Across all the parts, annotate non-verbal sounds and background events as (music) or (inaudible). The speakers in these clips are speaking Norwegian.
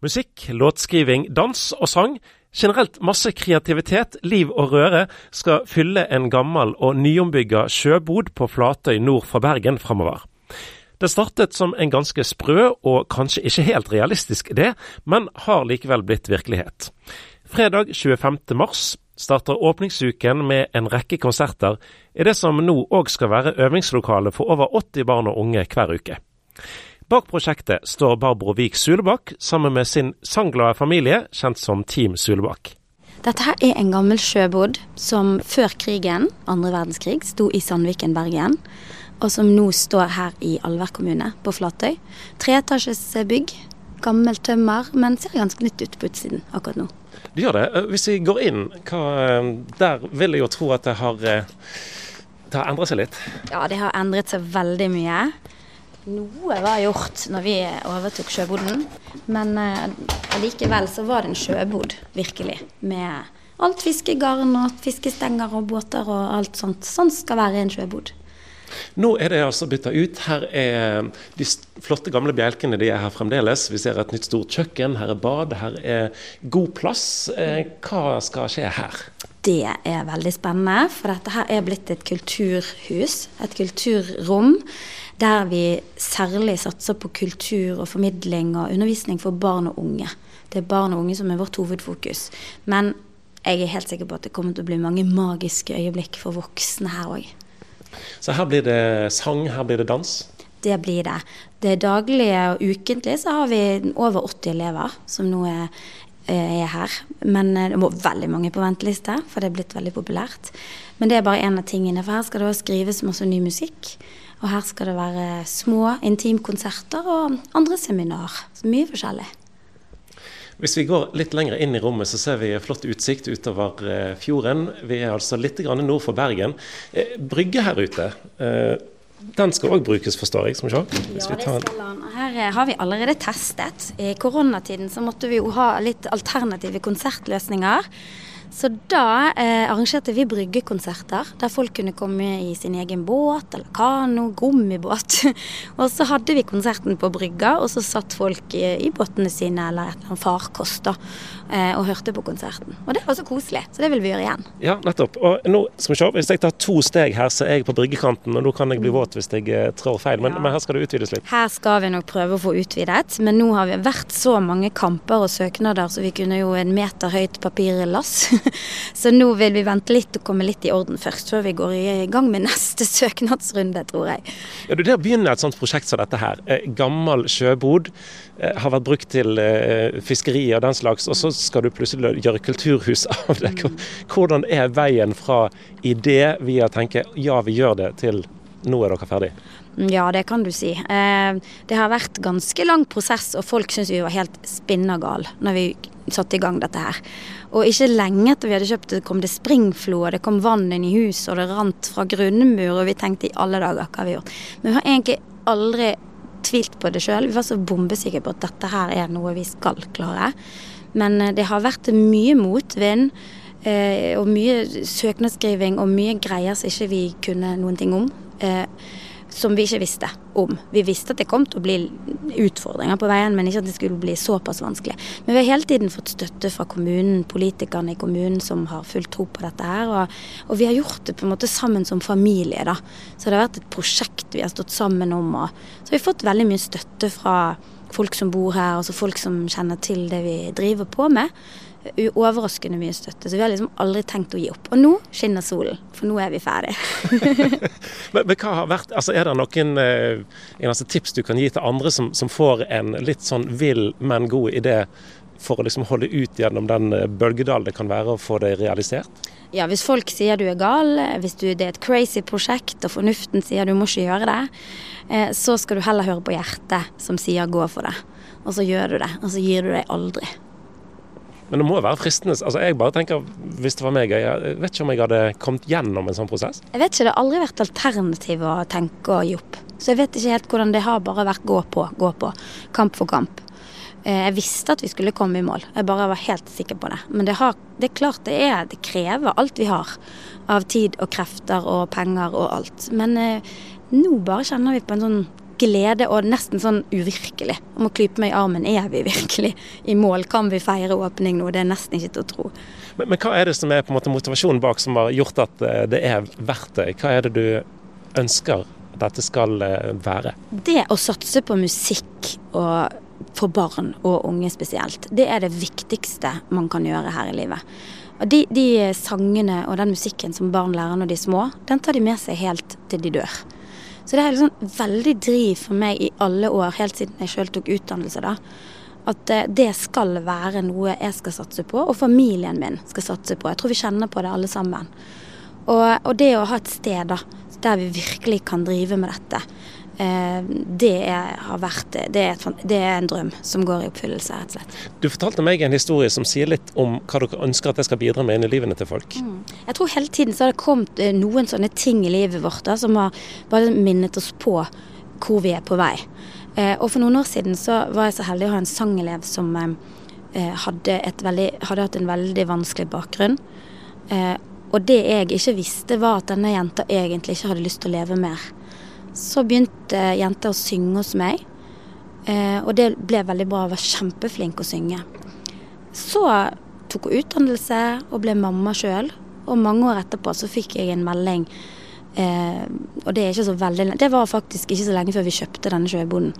Musikk, låtskriving, dans og sang, generelt masse kreativitet, liv og røre, skal fylle en gammel og nyombygga sjøbod på Flatøy nord for Bergen framover. Det startet som en ganske sprø og kanskje ikke helt realistisk idé, men har likevel blitt virkelighet. Fredag 25. mars starter åpningsuken med en rekke konserter i det som nå òg skal være øvingslokale for over 80 barn og unge hver uke. Bak prosjektet står Barbro Vik Sulebakk sammen med sin sangglade familie, kjent som Team Sulebakk. Dette her er en gammel sjøbod som før krigen, andre verdenskrig, sto i Sandviken, Bergen. Og som nå står her i Alver kommune, på Flatøy. Treetasjes bygg. Gammelt tømmer, men ser ganske nytt ut på utsiden akkurat nå. Det gjør det. Hvis vi går inn, hva, der vil jeg jo tro at det har, det har endret seg litt? Ja, det har endret seg veldig mye. Noe var gjort når vi overtok sjøboden, men allikevel så var det en sjøbod, virkelig. Med alt fiskegarn og fiskestenger og båter og alt sånt. Sånn skal være en sjøbod. Nå er det altså bytta ut. Her er de flotte gamle bjelkene de er her fremdeles. Vi ser et nytt stort kjøkken, her er bad, her er god plass. Hva skal skje her? Det er veldig spennende, for dette her er blitt et kulturhus. Et kulturrom der vi særlig satser på kultur og formidling og undervisning for barn og unge. Det er barn og unge som er vårt hovedfokus. Men jeg er helt sikker på at det kommer til å bli mange magiske øyeblikk for voksne her òg. Så her blir det sang, her blir det dans? Det blir det. Det daglige og ukentlig så har vi over 80 elever som nå er, er her. Men det må veldig mange på venteliste, for det er blitt veldig populært. Men det er bare en av tingene, for her skal det også skrives masse ny musikk. Og her skal det være små intimkonserter og andre seminar. Så mye forskjellig. Hvis vi går litt lenger inn i rommet, så ser vi flott utsikt utover fjorden. Vi er altså litt nord for Bergen. Brygge her ute, den skal òg brukes, forstår jeg? Som ja, det skal den. Her har vi allerede testet. I koronatiden så måtte vi jo ha litt alternative konsertløsninger. Så da eh, arrangerte vi bryggekonserter, der folk kunne komme i sin egen båt eller kano, gummibåt. (laughs) og så hadde vi konserten på brygga, og så satt folk i, i båtene sine eller et eller annet farkost da, eh, og hørte på konserten. Og det var så koselig, så det vil vi gjøre igjen. Ja, nettopp. Og nå skal vi se, hvis jeg tar to steg her, så er jeg på bryggekanten, og nå kan jeg bli våt hvis jeg trår feil, men, ja. men her skal det utvides litt. Her skal vi nok prøve å få utvidet, men nå har vi vært så mange kamper og søknader, så vi kunne jo en meter høyt papirlass. (laughs) Så nå vil vi vente litt og komme litt i orden først, før vi går i gang med neste søknadsrunde, tror jeg. Ja, du, Det å begynne et sånt prosjekt som dette her, gammel sjøbod, har vært brukt til fiskeri og den slags, og så skal du plutselig gjøre kulturhus av det. Hvordan er veien fra idé via tenke ja, vi gjør det, til nå er dere ferdig? Ja, det kan du si. Det har vært ganske lang prosess, og folk syns vi var helt spinnergale når vi satte i gang dette her. Og ikke lenge etter vi hadde kjøpt det, kom det springflo, og det kom vann inn i huset, og det rant fra grunnmur, og vi tenkte i alle dager hva vi gjort. Men vi har egentlig aldri tvilt på det sjøl. Vi var så bombesikre på at dette her er noe vi skal klare. Men det har vært mye motvind. Eh, og mye søknadsskriving og mye greier som ikke vi kunne noen ting om. Eh, som vi ikke visste om. Vi visste at det kom til å bli utfordringer på veien, men ikke at det skulle bli såpass vanskelig. Men vi har hele tiden fått støtte fra kommunen, politikerne i kommunen som har full tro på dette her. Og, og, vi har gjort det på en måte sammen som familie, da. Så det har vært et prosjekt vi har stått sammen om. Og, så vi har fått veldig mye støtte fra folk som bor her, altså folk som kjenner til det vi driver på med overraskende mye støtte. Så vi har liksom aldri tenkt å gi opp. Og nå skinner solen, for nå er vi ferdig. (laughs) men, men, hva har vært, altså Er det noen eh, altså tips du kan gi til andre som, som, får en litt sånn vill, men god idé for å liksom holde ut gjennom den eh, bølgedalen det kan være å få det realisert? Ja, hvis folk sier du er gal, hvis du, det er et crazy prosjekt og fornuften sier du må ikke gjøre det, eh, så skal du heller høre på hjertet som sier gå for det. Og så gjør du det, og så gir du deg aldri. Men det må være fristende. Altså, jeg bare tenker, Hvis det var meg, jeg vet ikke om jeg hadde kommet gjennom en sånn prosess. Jeg vet ikke, Det har aldri vært alternativ å tenke og gi opp. Så jeg vet ikke helt hvordan det har bare vært gå på, gå på. Kamp for kamp. Jeg visste at vi skulle komme i mål, jeg bare var helt sikker på det. Men det, har, det er klart det er Det krever alt vi har av tid og krefter og penger og alt. Men eh, nå bare kjenner vi på en sånn glede og nesten sånn uvirkelig. Om å klype meg i armen. Er vi virkelig i mål? Kan vi feire åpning nå? Det er nesten ikke til å tro. Men, men hva er det som er på en måte motivasjonen bak som har gjort at eh, det er verdt det? Hva er det du ønsker at dette skal eh, være? Det å satse på musikk og for barn og unge spesielt, det er det viktigste man kan gjøre her i livet. De, de sangene og den musikken som barn lærer når de er små, den tar de med seg helt til de dør. Så det er liksom veldig driv for meg i alle år, helt siden jeg sjøl tok utdannelse, da. At eh, det skal være noe jeg skal satse på, og familien min skal satse på. Jeg tror vi kjenner på det alle sammen. Og, og det å ha et sted da, der vi virkelig kan drive med dette, det har vært det er, et, det er, en drøm som går i oppfyllelse, rett og slett. Du fortalte meg en historie som sier litt om hva dere ønsker at jeg skal bidra med inn i livene til folk. Mm. Jeg tror hele tiden så har det kommet eh, noen sånne ting i livet vårt da, som har bare minnet oss på hvor vi er på vei. Eh, og for noen år siden så var jeg så heldig å ha en sangelev som hadde, veldig, hadde hatt en veldig vanskelig bakgrunn. og det jeg ikke visste, var at denne jenta egentlig ikke hadde lyst til å leve mer. Så begynte jenter å synge hos meg, eh, og det ble veldig bra. Jeg var kjempeflink å synge. Så tok hun utdannelse og ble mamma sjøl, og mange år etterpå så fikk jeg en melding. Eh, og det er ikke så veldig Det var faktisk ikke så lenge før vi kjøpte denne sjøbonden.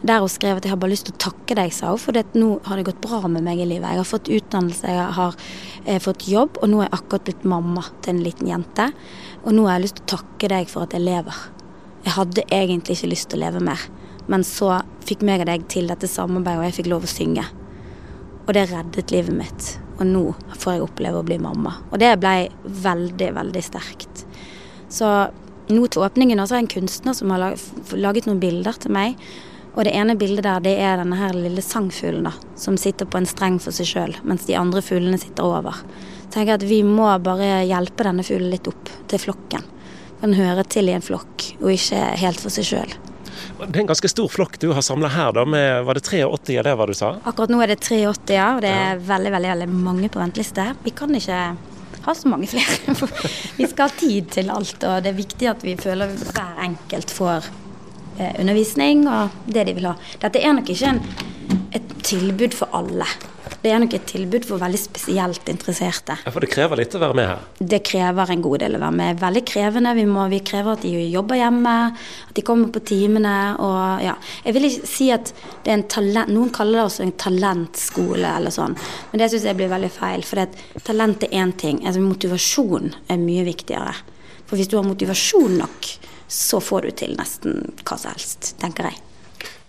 Der hun skrev at jeg har bare lyst til å takke deg, sa hun, for nå har det gått bra med meg i livet. Jeg har fått utdannelse, jeg har eh, fått jobb, og nå er jeg akkurat blitt mamma til en liten jente. Og nå har jeg lyst til å takke deg for at jeg lever. Jeg hadde egentlig ikke lyst til å leve mer, men så fikk meg og deg til dette samarbeidet, og jeg fikk lov å synge. Og det reddet livet mitt. Og nå får jeg oppleve å bli mamma. Og det ble veldig, veldig sterkt. Så nå til åpningen også er en kunstner som har laget noen bilder til meg. Og det ene bildet der, det er denne her lille sangfuglen da, som sitter på en streng for seg sjøl, mens de andre fuglene sitter over. Så tenker at vi må bare hjelpe denne fuglen litt opp til flokken kan høre til i en flokk, og ikke helt for seg sjøl. Det er en ganske stor flokk du har samla her, da, med var det 83 av det hva du sa? Akkurat nå er det 83, ja. Og det er ja. veldig, veldig, veldig mange på venteliste. Vi kan ikke ha så mange flere. (laughs) vi skal ha tid til alt, og det er viktig at vi føler hver enkelt får eh, undervisning og det de vil ha. Dette er nok ikke en, et tilbud for alle. Det er nok et tilbud for veldig spesielt interesserte. Ja, For det krever litt å være med her? Det krever en god del å være med. Veldig krevende. Vi, må, vi krever at de jobber hjemme, at de kommer på timene. Og ja. Jeg vil ikke si at det er en talent Noen kaller det også en talentskole eller sånn, men det syns jeg blir veldig feil. For talent er én ting. Altså, motivasjon er mye viktigere. For hvis du har motivasjon nok, så får du til nesten hva som helst, tenker jeg.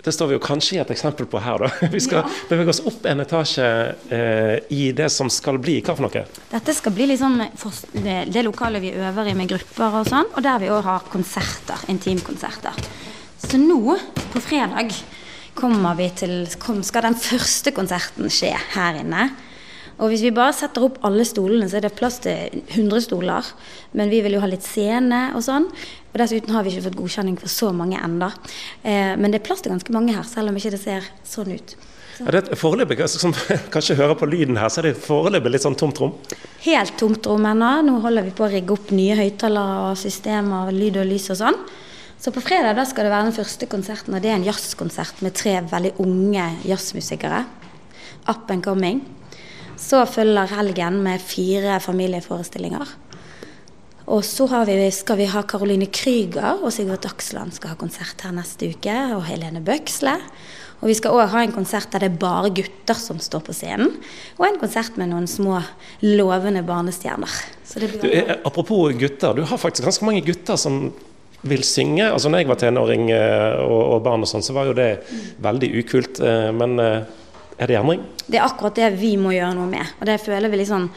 Det står vi jo kanskje i et eksempel på her. da. (laughs) Vi skal ja. bevege oss opp en etasje eh, i det som skal bli hva for noe? Dette skal bli liksom det, det lokalet vi øver i med grupper og sånn, og der vi òg har konserter. Intimkonserter. Så nå, på fredag, kommer vi til, skal den første konserten skje her inne. Og hvis vi bare setter opp alle stolene, så er det plass til 100 stoler. Men vi vil jo ha litt scene og sånn. Og dessuten har vi ikke fått godkjenning for så mange enda. Eh, men det er plass til ganske mange her, selv om ikke det ser sånn ut. Så. Er det foreløpig, som (laughs) kanskje hører på lyden her, så er det foreløpig litt sånn tomt rom? Helt tomt rom ennå. Nå holder vi på å rigge opp nye høyttalere og systemer, lyd og lys og sånn. Så på fredag da skal det være den første konserten, og det er en jazzkonsert med tre veldig unge jazzmusikere. Up and coming. Så følger helgen med fire familieforestillinger. Og så vi, skal vi ha Caroline Krüger og Sigurd Dagsland skal ha konsert her neste uke. Og Helene Bøksle. Og vi skal òg ha en konsert der det er bare gutter som står på scenen. Og en konsert med noen små lovende barnestjerner. Du, eh, apropos gutter, du har faktisk ganske mange gutter som vil synge. Altså når jeg var tenåring eh, og, og barn og sånn, så var jo det veldig ukult. Eh, men er det endring? Det er akkurat det vi må gjøre noe med. Og det føler vi litt sånn,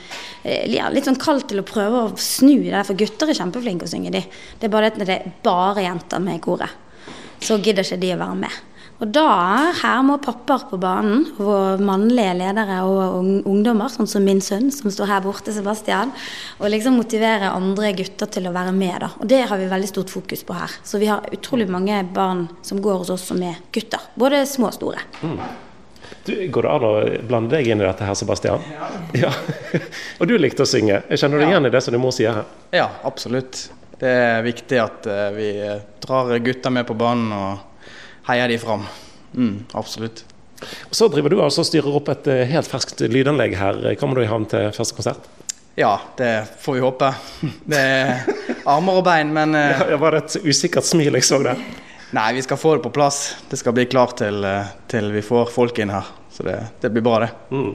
eh, litt sånn kaldt til å prøve å snu det. For gutter er kjempeflinke å synge, de. Det er bare det at det er bare jenter med i koret. Så gidder ikke de å være med. Og da, her må pappaer på banen, og mannlige ledere og ungdommer, sånn som min sønn som står her borte, Sebastian, og liksom motivere andre gutter til å være med. da. Og det har vi veldig stort fokus på her. Så vi har utrolig mange barn som går hos oss som er gutter. Både små og store. Mm. Du, går det an å blande deg inn i dette her, Sebastian? Ja. ja. (laughs) og du likte å synge. Jeg kjenner du ja. igjen i det som din mor sier her? Ja, absolutt. Det er viktig at eh, vi drar gutta med på banen og heier de fram. Mm, absolutt. Så driver du altså og styrer opp et eh, helt ferskt lydanlegg her. Kommer du i havn til første konsert? Ja, det får vi håpe. (laughs) Det er armer og bein, men ja, Var det et usikkert smil jeg så der? Nei, vi skal få det på plass. Det skal bli klart til, uh, til vi får folk inn her. Så det, det blir bra, det. Mm.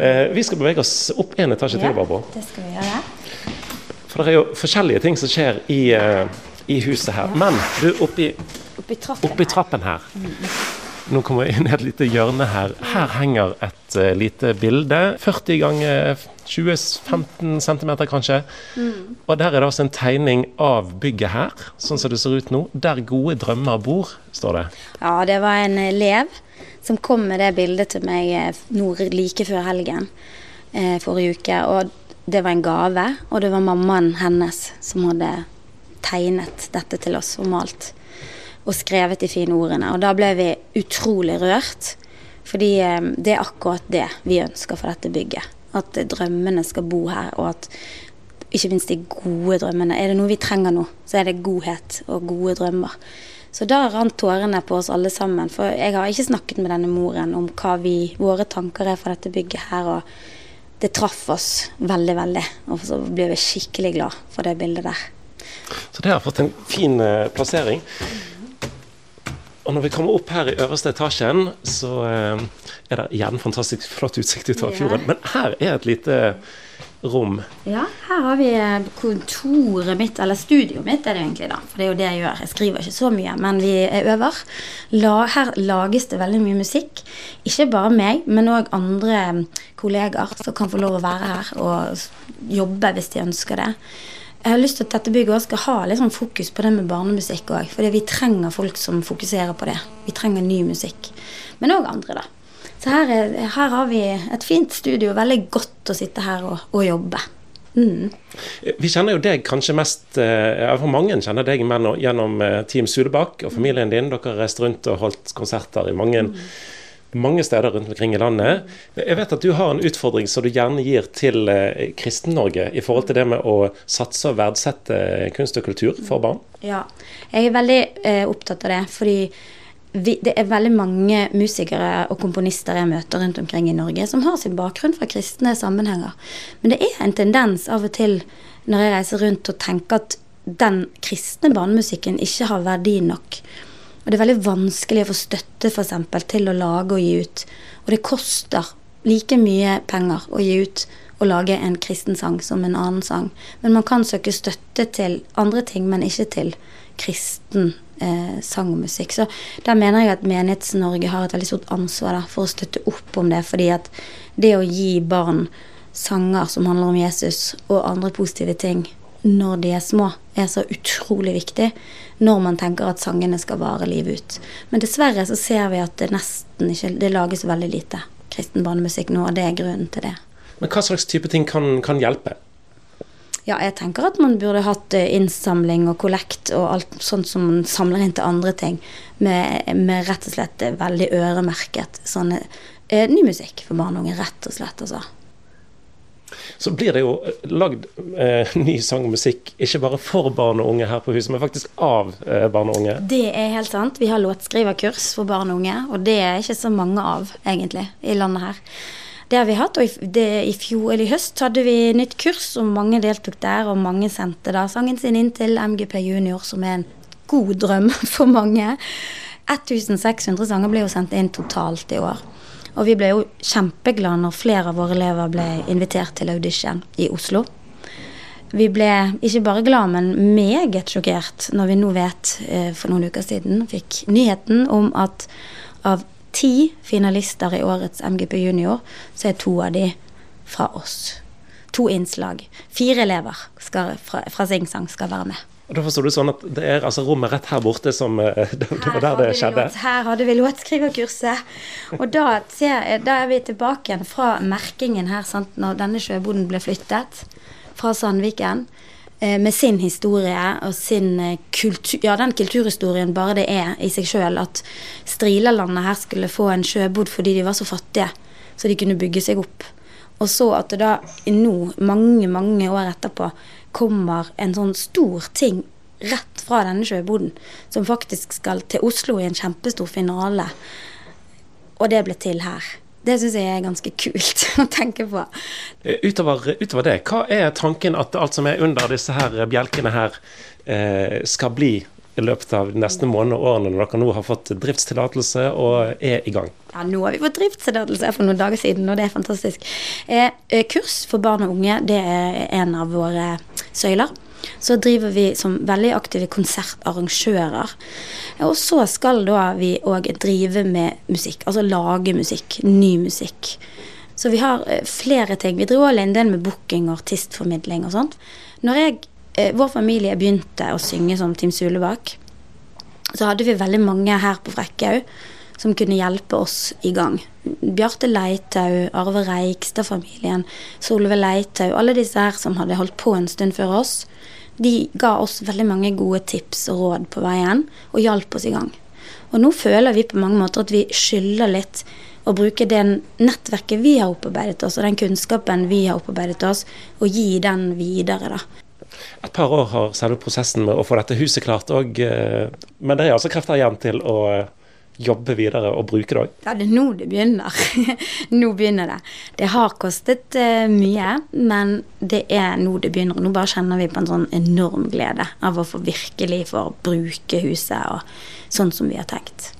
Eh, vi skal bevege oss opp en etasje ja, til, Barbro. Det skal vi gjøre. For det er jo forskjellige ting som skjer i, i huset her. Men du, oppi, oppi, trappen, oppi trappen her nå kommer jeg inn i et lite hjørne her. Her henger et uh, lite bilde. 40 ganger 20-15 cm kanskje. Mm. Og der er det altså en tegning av bygget her, sånn som det ser ut nå. 'Der gode drømmer bor', står det. Ja, det var en elev som kom med det bildet til meg eh, nå like før helgen eh, forrige uke. Og det var en gave, og det var mammaen hennes som hadde tegnet dette til oss og malt og skrevet de fine ordene. Og da ble vi utrolig rørt. Fordi eh, det er akkurat det vi ønsker for dette bygget. At drømmene skal bo her, og at ikke minst de gode drømmene. Er det noe vi trenger nå, så er det godhet og gode drømmer. Så da rant tårene på oss alle sammen. For jeg har ikke snakket med denne moren om hva vi, våre tanker er for dette bygget her. Og det traff oss veldig, veldig. Og så ble vi skikkelig glad for det bildet der. Så det har fått en fin uh, plassering. Og når vi kommer opp her i øverste etasjen, så eh, er det igjen fantastisk flott utsikt utover fjorden. Men her er et lite rom. Ja, her har vi eh, kontoret mitt, eller studioet mitt er det egentlig, da. For det er jo det jeg gjør. Jeg skriver ikke så mye, men vi øver. her lages det veldig mye musikk. Ikke bare meg, men òg andre kollegaer som kan få lov å være her og jobbe hvis de ønsker det. Jeg har lyst til at dette bygget også skal ha litt sånn fokus på det med barnemusikk òg. Fordi vi trenger folk som fokuserer på det. Vi trenger ny musikk. Men òg andre, da. Så her, er, her, har vi et fint studio. Veldig godt å sitte her og, og jobbe. Mm. Vi kjenner jo deg kanskje mest eh, for Mange kjenner deg gjennom eh, Team Sudebakk og familien din. Dere har reist rundt og holdt konserter i mange mm mange steder rundt omkring i landet. Jeg vet at du har en utfordring som du gjerne gir til eh, Kristen-Norge i forhold til det med å satse og verdsette kunst og kultur for barn? Ja, jeg er veldig eh, opptatt av det. fordi vi, det er veldig mange musikere og komponister jeg møter rundt omkring i Norge som har sin bakgrunn fra kristne sammenhenger. Men det er en tendens av og til når jeg reiser rundt og tenker at den kristne barnemusikken ikke har verdi nok. Og det er veldig vanskelig å få støtte f.eks. til å lage og gi ut. Og det koster like mye penger å gi ut og lage en kristen sang som en annen sang. Men man kan søke støtte til andre ting, men ikke til kristen eh, sang og musikk. Så der mener jeg at Menighets-Norge har et veldig stort ansvar da, for å støtte opp om det. Fordi at det å gi barn sanger som handler om Jesus, og andre positive ting, når de er små, er så utrolig viktig når man tenker at sangene skal vare livet ut. Men dessverre så ser vi at det nesten ikke Det lages veldig lite kristen barnemusikk nå, og det er grunnen til det. Men hva slags type ting kan, kan hjelpe? Ja, jeg tenker at man burde hatt eh, innsamling og kollekt og alt sånt som man samler inn til andre ting, med, med rett og slett veldig øremerket sånne eh, ny musikk for barn og unge, rett og slett, altså så blir det jo lagd eh, ny musikk ikke bare for barn og unge her på huset, men faktisk av eh, barn og unge. Det er helt sant. Vi har låtskriverkurs for barn og unge, og det er ikke så mange av, egentlig, i landet her. Det har vi hatt, og i, det, i fjor eller i høst hadde vi nytt kurs, og mange deltok der, og mange sendte da sangen sin inn til MGP Junior, som er en god drøm (laughs) for mange. 1600 sanger ble jo sendt inn totalt i år. Og vi ble jo kjempeglade når flere av våre elever ble invitert til audition i Oslo. Vi ble ikke bare glad, men meget sjokkert når vi nå vet, eh, for noen uker siden, fikk nyheten om at av ti finalister i årets MGP Junior, så er to av de fra oss. To innslag. Fire elever skal, fra, fra Singsang skal være med. Og Da forstår du sånn at det er altså rommet rett her borte som eh, (laughs) Det, det var der det skjedde? Låt, her hadde vi låtskriverkurset. Og da, da, er vi tilbake igjen fra merkingen her, sant, når denne sjøboden ble flyttet fra Sandviken. Eh, med sin historie og sin eh, kultur Ja, den kulturhistorien bare det er i seg sjøl at Strilalandet her skulle få en sjøbod fordi de var så fattige, så de kunne bygge seg opp. Og så at det da nå, mange, mange år etterpå, kommer en sånn stor ting rett fra denne sjøboden, som faktisk skal til Oslo i en kjempestor finale. Og det ble til her. Det syns jeg er ganske kult (laughs) å tenke på. Eh, utover, utover, det, hva er tanken at alt som er under disse her bjelkene her, eh, skal bli i løpet av de neste månedene og årene når dere nå har fått driftstillatelse og er i gang? Ja, nå har vi fått driftstillatelse for noen dager siden, og det er fantastisk. Eh, eh kurs for barn og unge, det er en av våre søyler. Så driver vi som veldig aktive konsertarrangører. Og så skal da vi òg drive med musikk, altså lage musikk. Ny musikk. Så vi har eh, flere ting. Vi driver òg en del med booking og artistformidling og sånt. Når jeg, vår familie begynte å synge som Team Sulebakk, så hadde vi veldig mange her på Frekkhaug som kunne hjelpe oss i gang. Bjarte Leitau, Arve Reikstad-familien, Solveig Leitau, alle disse her som hadde holdt på en stund før oss de ga oss veldig mange gode tips og råd på veien, og hjalp oss i gang. Og nå føler vi på mange måter at vi skylder litt å bruke det nettverket vi har opparbeidet oss, og den kunnskapen vi har opparbeidet oss, og gi den videre, da. Et par år har selve prosessen med å få dette huset klart òg, eh, men det er altså krefter igjen til å jobbe videre og bruke det òg? Ja, det er nå det begynner. (laughs) nå begynner det. Det har kostet uh, mye, men det er nå det begynner. Nå bare kjenner vi på en sånn enorm glede av å få virkelig få bruke huset og sånn som vi har tenkt.